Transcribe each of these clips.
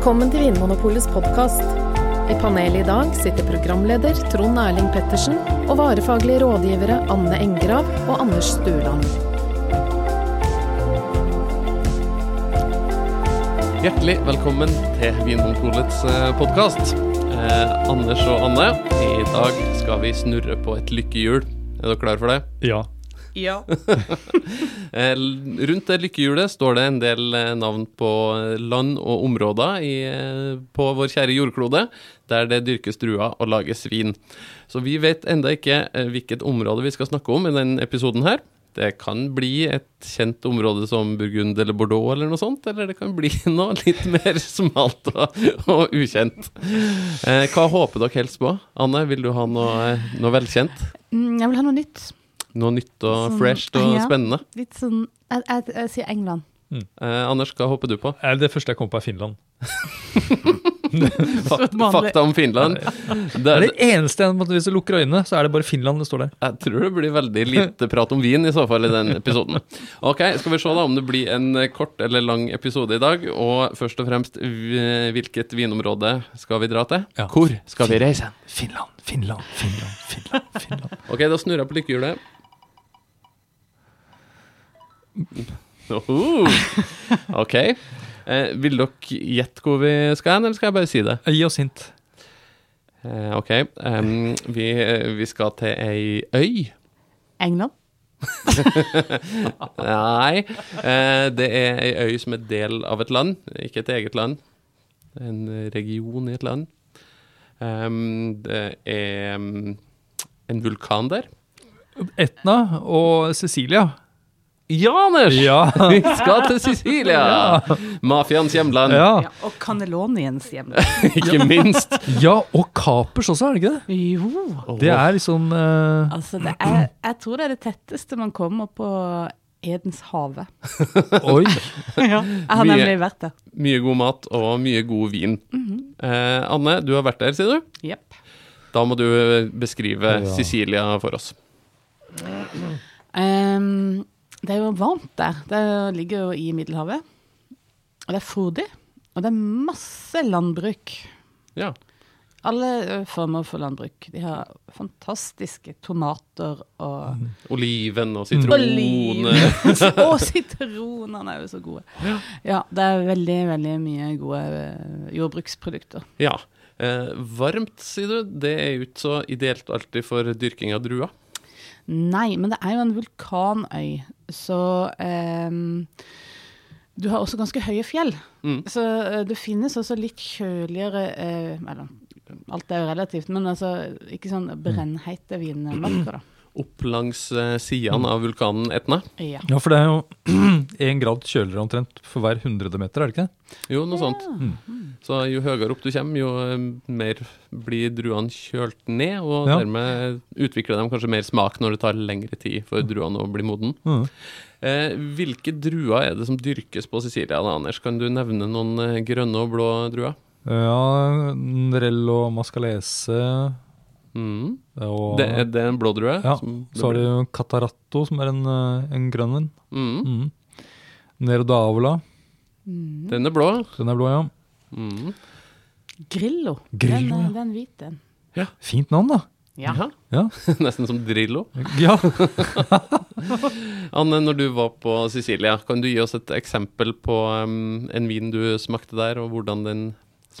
Velkommen til Vinmonopolets podkast. I panelet i dag sitter programleder Trond Erling Pettersen og varefaglige rådgivere Anne Engrav og Anders Stueland. Hjertelig velkommen til Vinmonopolets podkast. Eh, Anders og Anne, i dag skal vi snurre på et lykkehjul. Er dere klare for det? Ja. Ja. Eh, rundt det lykkehjulet står det en del eh, navn på eh, land og områder i, på vår kjære jordklode, der det dyrkes druer og lages vin. Så vi vet enda ikke hvilket område vi skal snakke om i denne episoden her. Det kan bli et kjent område som Burgund eller Bordeaux eller noe sånt, eller det kan bli noe litt mer smalt og, og ukjent. Eh, hva håper dere helst på? Anne, vil du ha noe, noe velkjent? Mm, Jeg vil ha noe nytt. Noe nytt og Sånn, fresht og ja. spennende? Litt sånn Jeg, jeg, jeg sier England. Eh, Anders, hva håper du på? Eh, Det første jeg kom på, er Finland. Fak fakta om Finland. Det er det eneste jeg, Hvis du lukker øynene, så er det bare Finland det står der. jeg tror det blir veldig lite prat om vin i så fall i den episoden. Ok, skal vi se da om det blir en kort eller lang episode i dag. Og først og fremst, hvilket vinområde skal vi dra til? Ja. Hvor skal vi reise? Finland, Finland, Finland, Finland. Finland. Ok, da snurrer jeg på lykkehjulet. Oho. Ok. Eh, vil dere gjette hvor vi skal hen, eller skal jeg bare si det? Gi oss hint. Eh, ok. Um, vi, vi skal til ei øy. England? Nei, eh, det er ei øy som er del av et land, ikke et eget land. En region i et land. Um, det er um, en vulkan der. Etna og Cecilia. Ja, Anders! Ja. Vi skal til Sicilia! Mafiaens hjemland, ja. Ja, og Cannelloniens hjemland. ikke minst. Ja, og Kapers også, er det ikke det? Jo. Det er liksom uh... Altså, det er, jeg tror det er det tetteste man kommer på Edens hage. Oi. ja. Jeg har Mye. nemlig vært der. Mye god mat og mye god vin. eh, Anne, du har vært der, sier du? Jepp. Da må du eh, beskrive Ja. Sicilia for oss. Ehm, det er jo varmt der. Det ligger jo i Middelhavet. Og det er frodig. Og det er masse landbruk. Ja. Alle former for landbruk. De har fantastiske tomater og Oliven og sitroner. Oliven. Og sitronene er jo så gode. Ja, det er veldig, veldig mye gode jordbruksprodukter. Ja. Eh, varmt, sier du. Det er jo ikke så ideelt alltid for dyrking av druer. Nei, men det er jo en vulkanøy, så um, Du har også ganske høye fjell. Mm. Så ø, det finnes også litt kjøligere eh, Eller alt er jo relativt, men altså ikke sånn brennheite vinmarker, da. Opp langs eh, sidene av vulkanen Etna. Ja. Ja, for det er jo én grad kjøligere omtrent for hver hundrede meter, er det ikke det? Jo, noe sånt. Så jo høyere opp du kommer, jo eh, mer blir druene kjølt ned, og Ja. dermed utvikler de kanskje mer smak når det tar lengre tid for druene å bli moden. Mm. Eh, hvilke druer er det som dyrkes på Sicilia, da, Anders? Kan du nevne noen eh, grønne og blå druer? Ja, Nerello Mascalese Mhm. og Det, er det en blå drue? Ja, som- Så har du Cataratto, som er en, eh, en grønn en. Mm. Mm. Nero d'Avola, Mm. Den er blå. den er blå, ja. Mm. Grillo. Grillo, den, er- den hvite. Ja. Fint navn, da. Ja. Ja. Nesten som Drillo. ja. Anne, når du var på Sicilia, kan du gi oss et eksempel på um, en vin du smakte der, og hvordan den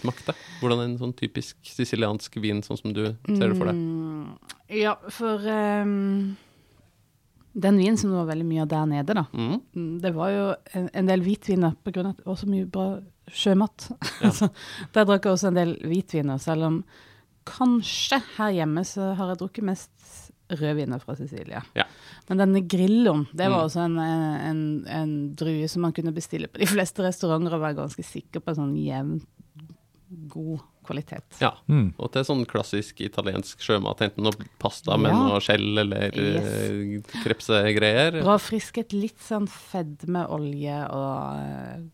smakte? Hvordan en sånn typisk siciliansk vin, sånn som du ser det for deg? Mm, ja, for um, den vinen som det var veldig mye av der nede, da. Mhm. mm, Det var jo en, en del hvitviner av at det var så mye bra sjømat. så der drakk jeg også en del hvitviner, selv om kanskje her hjemme så har jeg drukket mest rødviner fra Sicilia. Ja. Men denne grilloen, det var Mm. også en, en, en drue som man kunne bestille på de fleste restauranter og være ganske sikker på sånn jevn, god kvalitet. Ja. Mm. Og til sånn klassisk italiensk sjømat, enten noe pasta med Ja. noe skjell eller yes. krepsegreier. Bra frisket, litt sånn fedmeolje og eh,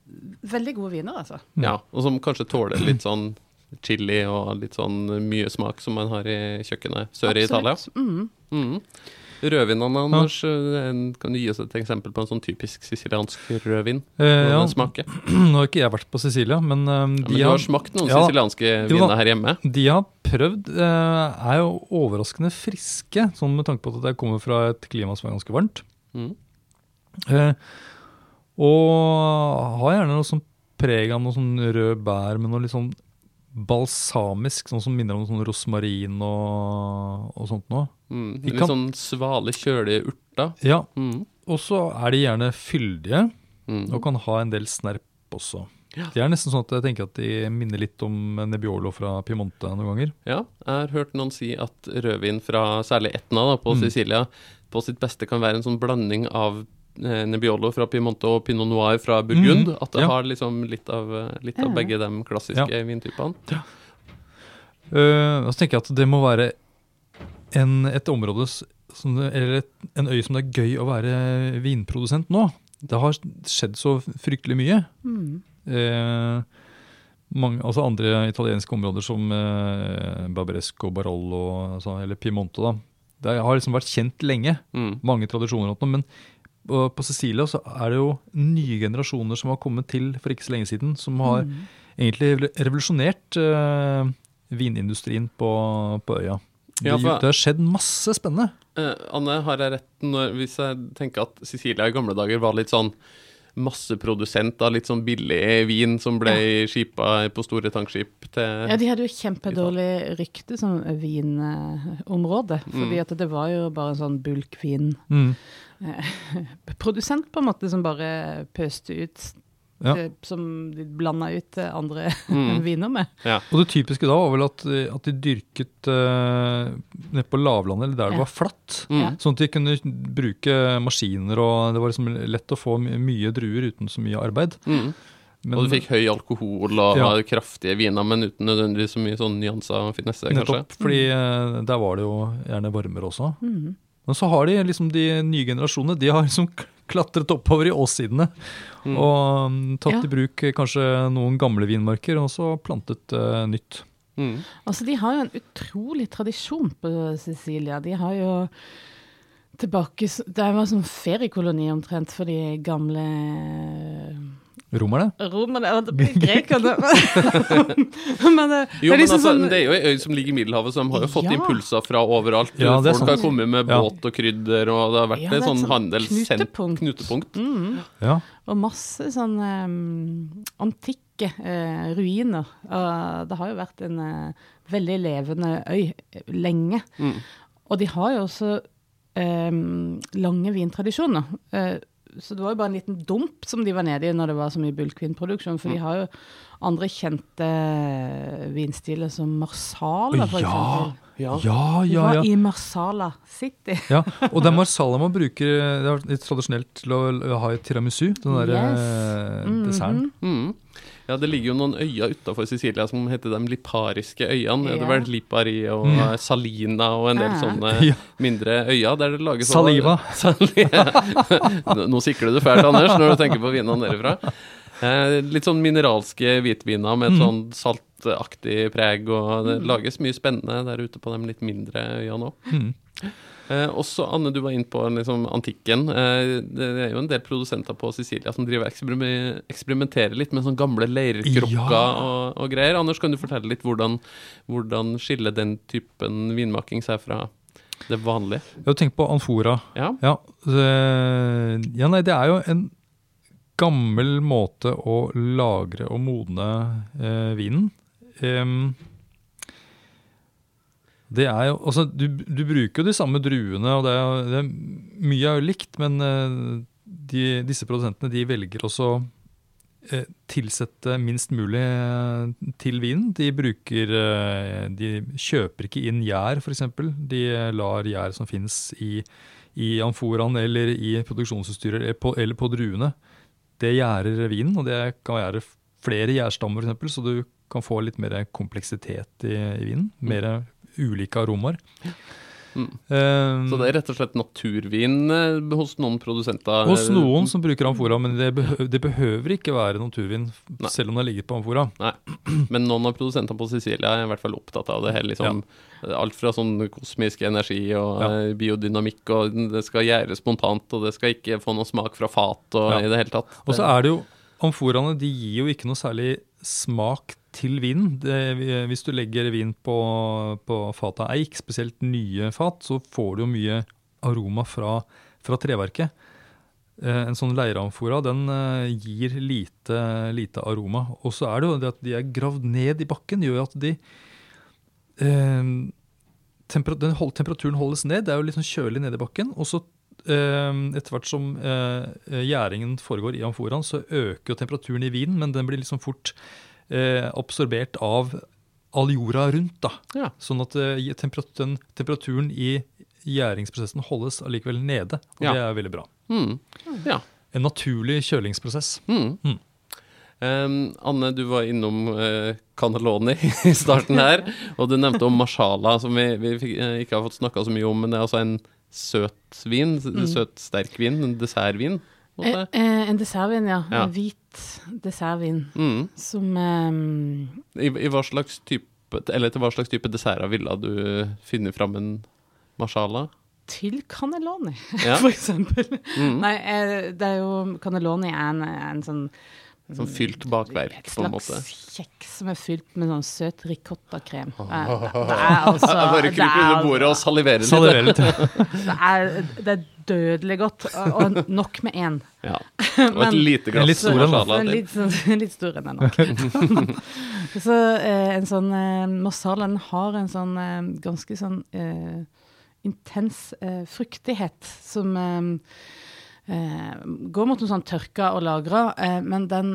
Veldig gode viner, altså. Ja, og som kanskje tåler litt sånn chili og litt sånn mye smak som man har i kjøkkenet sør i Italia. Absolutt. Mm. Rødvinene, Anders, kan du gi oss et eksempel på en sånn typisk siciliansk rødvin? Eh, ja, smaker? nå har ikke jeg vært på Sicilia, men eh, Ja, de, men du har, smakt noen Ja. sicilianske viner her hjemme? de har prøvd, uh, er jo overraskende friske, sånn med tanke på at jeg kommer fra et klima som er ganske varmt. Mm. Uh, og har gjerne noe sånn preg av noe sånn rød bær med noe litt sånn balsamisk, sånn som minner om sånn rosmarin og, og sånt noe. Mm. Litt kan- sånn svale, kjølige urter. Ja, Mm. og så er de gjerne fyldige, Mm. og kan ha en del snerp også. Ja. De er nesten sånn at jeg tenker at de minner litt om Nebbiolo fra Piemonte noen ganger. Ja, jeg har hørt noen si at rødvin fra særlig Etna da, på Mm. Sicilia på sitt beste kan være en sånn blanding av Nebbiolo fra Piemonte og Pinot Noir fra Burgund. Mm, At det ja. har liksom litt av, eh, litt av begge de klassiske Ja. vintypene. Uh, så tenker jeg at det må være en, et område som eller et, en øy som det er gøy å være vinprodusent nå. Det har skjedd så fryktelig mye. Mm. Eh, mange, altså andre italienske områder som eh, Barbaresco, Barolo altså, eller Piemonte. da. Det har liksom vært kjent lenge. Mm. Mange tradisjoner. Men på, på Cecilia så er det jo nye generasjoner som har kommet til for ikke så lenge siden, som har Mm. egentlig revolusjonert uh, vinindustrien på, på øya. Det, Ja, for- det har skjedd masse spennende. Uh, Anne, har jeg rett når, hvis jeg tenker at Cecilia i gamle dager var litt sånn masseprodusent av litt sånn billig vin som ble skipa på store tankskip til Ja, de hadde jo kjempedårlig rykte som vinområde, fordi at det var jo bare en sånn bulkvin Mm. produsent på en måte som bare pøste ut Ja. som de blanda ut eh, andre Mm. viner med. Ja. Og det typiske da var vel at, eh, at de dyrket uh, nede på lavlandet, eller der det Ja. var flatt. Mm. Sånn at de kunne bruke maskiner, og det var liksom lett å få mye druer uten så mye arbeid. Mm. Men, og du fikk høy alkohol og Ja. kraftige viner, men uten nødvendigvis så mye sånn nyanser og finesse, kanskje. Nettopp, fordi uh, der var det jo gjerne varmere også. Mhm. Men så har de liksom de nye generasjonene, de har liksom klatret oppover i åssidene. Mm. Og mm, tatt Ja. i bruk eh, kanskje noen gamle vinmarker, og så plantet uh, nytt. Mm. Altså, de har jo en utrolig tradisjon på Sicilia. De har jo tilbake Det var sånn feriekoloni omtrent for de gamle Romerne? romerne og grekerne. men det, Jo, det er men, liksom altså, sånn men det er jo ei øy som ligger i Middelhavet, så de har jo fått Ja. impulser fra overalt. Ja, det er Folk har kommet med Ja. båt og krydder, og det har vært Ja, et det sånn et sånt handelsknutepunkt. knutepunkt. knutepunkt. mm, Ja. Og masse sånn um, antikke uh, ruiner. Og det har jo vært en uh, veldig levende øy eh, lenge. Mm. Og de har jo også um, lange vintradisjoner. Eh, så det var jo bare en liten dump som de var nede i når det var så mye bulkvinproduksjon. For de har jo andre kjente eh, vinstiler som Marsala, for Ja. eksempel. Ja. Ja, ja, var ja. i Marsala City. ja. Og det er marsala man bruker Det er litt tradisjonelt til å ha i tiramisu, den der Yes. desserten. Mm desserten. Mm. Ja, det ligger jo noen øyer utafor Sicilia som heter de lipariske øyene. Det Ja. er vel Lipari og Mm. eh, Salina og en del Ja. sånne mindre øyer der det lages Saliva. Nå nå sikler du fælt, Anders, når du tenker på vinene derifra. Eh, litt sånn mineralske hvitviner med et Mm. sånn saltaktig preg, og det Mm. lages mye spennende der ute på de litt mindre øyene òg. Mm. Eh, også, Anne, du var inne på liksom, antikken. Eh, det er jo en del produsenter på Sicilia som driver eksperimenterer litt med sånne gamle leirkrukker Ja. og, og greier. Anders, kan du fortelle litt hvordan, hvordan skiller den typen vinmaking seg fra det vanlige? Ja, tenk på amfora. Ja. Ja, det, ja, nei, det er jo en gammel måte å lagre og modne eh, vinen. Um, det er jo, altså du, du bruker jo de samme druene, og det er, det er, mye er jo likt, men eh, de, disse produsentene de velger også eh, tilsette minst mulig eh, til vinen. De bruker eh, De kjøper ikke inn gjær, f.eks. De lar gjær som finnes i, i amforaen eller i produksjonsutstyret eller på druene, det gjærer vinen. Og det kan gjære flere gjærstammer, f.eks., så du kan få litt mer kompleksitet i, i vinen. Mer ulike aromaer. Eh, Så det er rett og slett naturvin eh, hos noen produsenter? hos noen som bruker amfora, men det, behø det behøver ikke være naturvin, Nei. selv om det har ligget på amfora. Nei, men noen av produsentene på Sicilia er i hvert fall opptatt av det her. liksom Alt fra sånn kosmisk energi og Ja. eh, biodynamikk, og det skal gjæres spontant, og det skal ikke få noe smak fra fat og Ja. i det hele tatt. Og så er det jo Amforaene de gir jo ikke noe særlig smak til vinen. Hvis du legger vin på, på fat av eik, spesielt nye fat, så får du jo mye aroma fra, fra treverket. Eh, En sånn leiramfora den eh, gir lite, lite aroma. Og så er det jo det at de er gravd ned i bakken, gjør at de eh, temper, hold, Temperaturen holdes ned. Det er jo litt sånn kjølig nede i bakken. Og så etter hvert som eh, gjæringen foregår i amforaen, så øker jo temperaturen i vinen, men den blir liksom fort eh, absorbert av all jorda rundt. da. Ja. Sånn at eh, temperat den temperaturen i gjæringsprosessen holdes allikevel nede. Og Ja. det er veldig bra. Mm. ja. En naturlig kjølingsprosess. Mm. Mm. Um, Anne, du var innom uh, cannelloni i starten her, og du nevnte om marsala, som vi, vi ikke har fått snakka så mye om, men det er altså en søt vin, søt sterk vin, en dessertvin. Eh, eh, en dessertvin, ja. Ja. En hvit dessertvin Mm. som eh, I, I hva slags type, eller til hva slags type desserter ville du finne fram en marsala? Til cannelloni, Ja. for eksempel. Mm. Nei, eh, det er jo Cannelloni er en, en sånn Sånn fylt bakverk, på en måte. Et slags kjeks som er fylt med sånn søt ricottakrem. Det, er- det er altså bare kryp er- under bordet og saliverer litt. Salivere litt. Det er, det er dødelig godt, og, nok med én. Ja. Og et Men- lite glass litt stor. En litt, sånn- litt stor enn nok. så eh, en sånn eh, marsala den har en sånn eh, ganske sånn eh, intens eh, fruktighet som eh, eh, går mot noe sånn tørka og lagra, eh, men den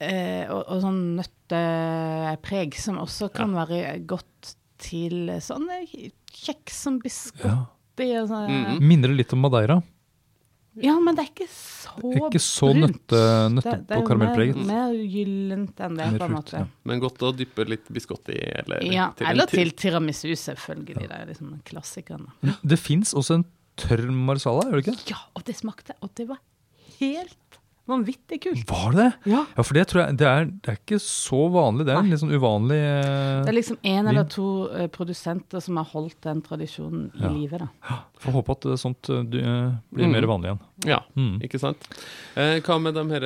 eh, og, og sånn nøttepreg som også kan være godt til sånn kjeks som biskott og sånn. -hmm. Minner det litt om Madeira? Ja, men det er ikke så det er Ikke så brunt. nøtte, nøtte Det, det er karamellpreget. mer, mer gyllent enn det, på en frukt, måte. ja. Men godt å dyppe litt biscotti i, eller Ja, til eller til- til tiramisu, selvfølgelig. Det er liksom klassikeren. Det fins også en tørr marsala, gjør det ikke? Ja, og det smakte, og det var helt vanvittig kult. Var det det? Ja. Ja, for det tror jeg Det er, det er ikke så vanlig. Det er en litt sånn uvanlig Det eh, er liksom én eller to eh, produsenter som har holdt den tradisjonen i Ja. live, da. Får håpe at det sånt eh, du, eh, blir Mm. mer vanlig igjen. Ja, Mm. ikke sant. Eh, hva med de her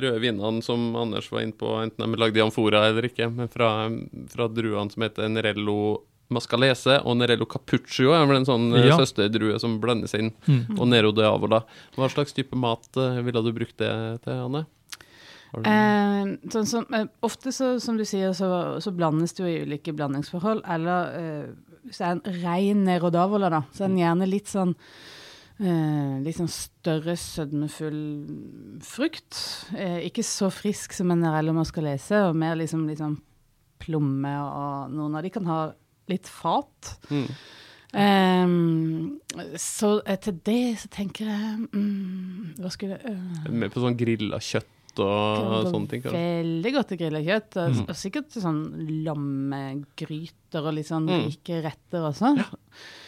røde vinene som Anders var inne på, enten de er lagd i amfora eller ikke, men fra, fra druene som heter Nerello Mascalese og Nerello Cappuccio er vel en sånn eh, Ja. søsterdrue som blandes inn, Mm. og Nero de Avola. Hva slags type mat eh, ville du brukt det til, Anne? Eh, sånn som, eh, ofte, så, som du sier, så, så blandes det jo i ulike blandingsforhold. Eller eh, hvis det er en rein Nero d'Avola, da, så er den gjerne litt sånn eh, litt sånn større, sødmefull frukt. Eh, ikke så frisk som en Nerello Mascalese, og mer liksom, liksom plomme, og noen av de kan ha litt fat. Mm. Um, så til det så tenker jeg um, Hva skulle jeg uh, Med på sånn grilla kjøtt og sånne ting? kanskje? Veldig godt grilla kjøtt. Mm. og sikkert sånn sånn lammegryter og litt sånn Mm. rike retter også.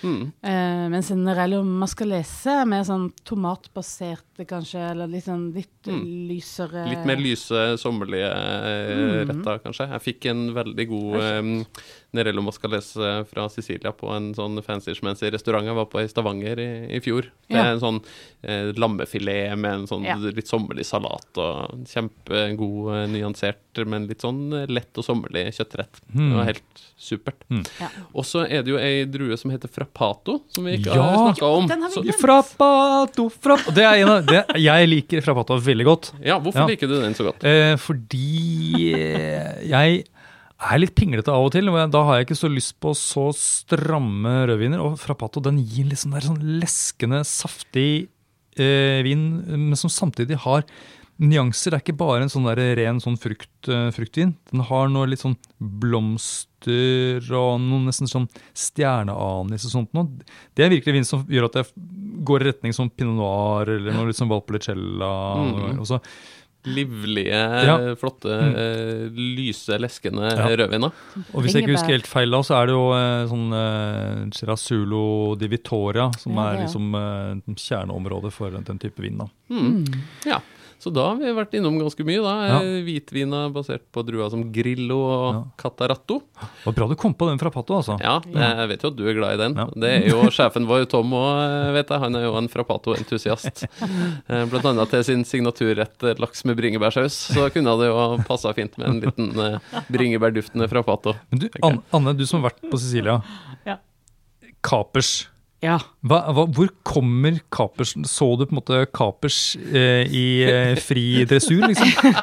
Mm. Eh, mens om Nerello skal er mer sånn tomatbaserte, kanskje, eller litt sånn litt Mm. lysere Litt mer lyse, sommerlige eh, Mm. retter, kanskje. Jeg fikk en veldig god Nerello Mascalese fra Sicilia på en sånn fancy-schmancy restaurant jeg var på i Stavanger i, i fjor. Det Ja. er en sånn eh, lammefilet med en sånn Ja. litt sommerlig salat og kjempegod, eh, nyansert, men litt sånn eh, lett og sommerlig kjøttrett. Det Mm. var helt supert. Mm. Ja. Og så er det jo ei drue som heter frappato, som vi ikke Ja! har snakka om. Den har vi Så. Frappato, frappato. Det er en av, det, jeg liker frappato veldig godt. ja, hvorfor Ja. liker du den så godt? Eh, fordi eh, jeg er litt pinglete av og til. og Da har jeg ikke så lyst på så stramme rødviner. Og frappato den gir sånn, der, sånn leskende, saftig eh, vin, men som samtidig har nyanser. Det er ikke bare en sånn der ren sånn frukt, eh, fruktvin. Den har noe litt sånn blomster og noe nesten sånn stjerneanis og sånt noe. Det er virkelig vin som gjør at jeg går i retning som pinot noir eller noe litt sånn valpolicella. Mhm. Og så livlige, Ja. flotte, Mm. eh, lyse, leskende Ja. rødviner. Og hvis jeg ikke husker helt feil, da, så er det jo eh, sånn uh, Cerasulo di Vittoria som Ja, er er. liksom uh, kjerneområdet for den type vin. da. Mm. Ja. Så da har vi vært innom ganske mye. da. Ja. Eh, Hvitviner basert på druer som Grillo og Ja. Cataratto. Det var bra du kom på den fra Pato, altså. Ja, jeg vet jo at du er glad i den. Ja. Det er jo sjefen vår, Tom òg, vet jeg. Han er jo en Frappato-entusiast. Eh, Blant annet til sin signaturrett eh, laks med bringebærsaus. Så kunne det jo passa fint med en liten eh, bringebærduftende Frappato. Men du, An Anne, du som har vært på Sicilia. Ja. Kapers. Ja. Hva, hva, hvor kommer kapers Så du på en måte kapers eh, i eh, fri dressur, liksom?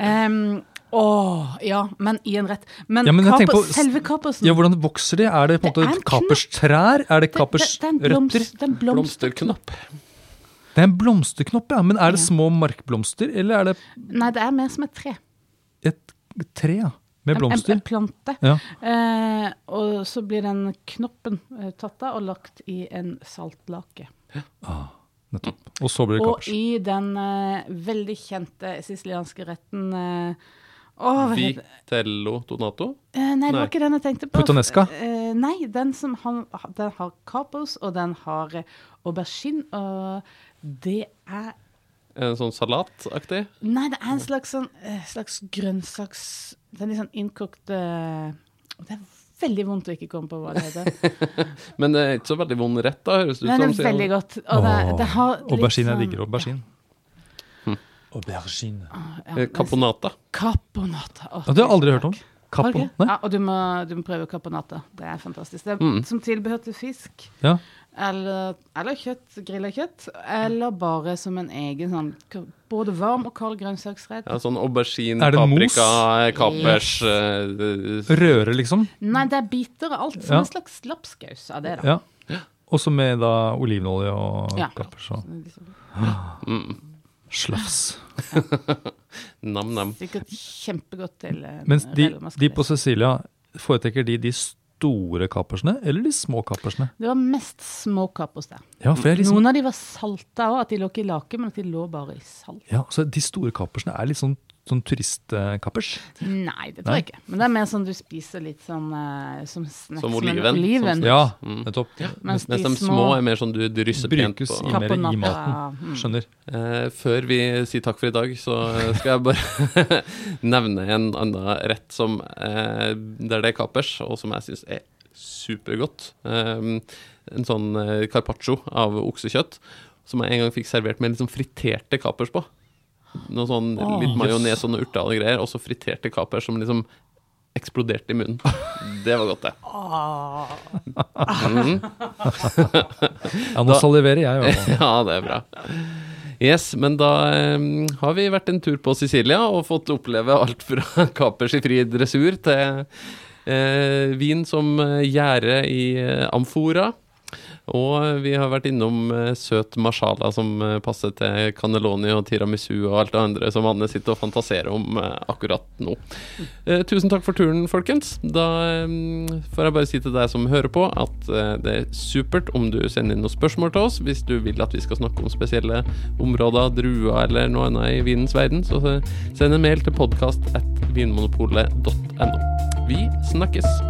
Um, Åh, ja, men i en rett. Men, Ja, men kapers, på- selve kapersen Ja, Hvordan vokser de? Er det på en måte kaperstrær? Er det det, det, det en det er en blomsterknopp. Det er en blomsterknopp, ja. Men er det Ja. små markblomster, eller er det Nei, det er mer som et tre. et tre ja, med blomster? en, en plante. Ja. Eh, og så blir den knoppen eh, tatt av og lagt i en saltlake. Ah, nettopp. Og så blir det Og i den eh, veldig kjente sicilianske retten eh, Åh, Vitello Donato. Eh, nei, det var ikke den jeg tenkte på. Puttanesca? Eh, nei, den som han, den har kapers, og den har eh, aubergine, og det er sånn salataktig. Nei, det er en slags, sånn, eh, slags grønnsaks... Det er litt sånn innkokt eh, Det er veldig vondt å ikke komme på hva det heter. Men det er ikke så veldig vond rett, da, høres det ut Men det er veldig godt. Og det, det har litt Aubergine, jeg sånn- digger aubergine. Hm. Aubergine. Ja, Eh, Caponata. Caponata. Oh, det har jeg aldri hørt om. Du Capo? Ja, og du må, du må prøve caponata. Det er fantastisk. Det er Mm. som tilbehør til fisk. Ja. Eller, eller kjøtt, grilla kjøtt. Eller bare som en egen sånn både varm og kald grønnsaksrett. Ja, sånn aubergine, Er mos? paprika, kapers uh, Røre, liksom? Nei, det er biter og alt. Som Ja. en slags lapskaus av det, da. Ja. Også med da olivenolje og Ja. kapers og mm, slafs. Nam-nam. Sikkert kjempegodt til eh, Mens de, de på Cecilia, Sicilia, foretrekker de de store kapersene eller de små kapersene? Det var mest småkapers der. Ja, for jeg er liksom, Noen av de var salta òg, at de lå ikke i lake, men at de lå bare i salt. ja, så De store kapersene er litt sånn, sånn turistkappers? Nei, det tror jeg ikke. Men det er mer sånn du spiser litt sånn uh, som snacks. Som oliven, oliven. som- Ja, Mm. nettopp. Mens, Mens de små er mer sånn du drysser pent på. Brukes mer i maten. mm. Skjønner. Eh, før vi sier takk for i dag, så skal jeg bare nevne en annen rett som, eh, der det er kappers, og som jeg syns er supergodt. Eh, en sånn eh, carpaccio av oksekjøtt som jeg en gang fikk servert med sånn friterte kapers på. Noe sånn litt majones og noe urter og greier, og så friterte kapers som liksom eksploderte i munnen. Det var godt, det. Mhm. Ja, nå saliverer jeg. òg. Ja, det er bra. Yes, men da um, har vi vært en tur på Sicilia og fått oppleve alt fra kapers i fri dressur til uh, vin som eh, gjære i uh, amfora. Og vi har vært innom eh, søt marsala som eh, passer til cannelloni og tiramisu og alt det andre som Anne sitter og fantaserer om eh, akkurat nå. Tusen takk for turen, folkens. Da får jeg bare si til deg som hører på, at det er supert om du sender inn noen spørsmål til oss hvis du vil at vi skal snakke om spesielle områder, druer eller noe annet i vinens verden. Så send en mail til podkast.vinmonopolet.no. Vi snakkes!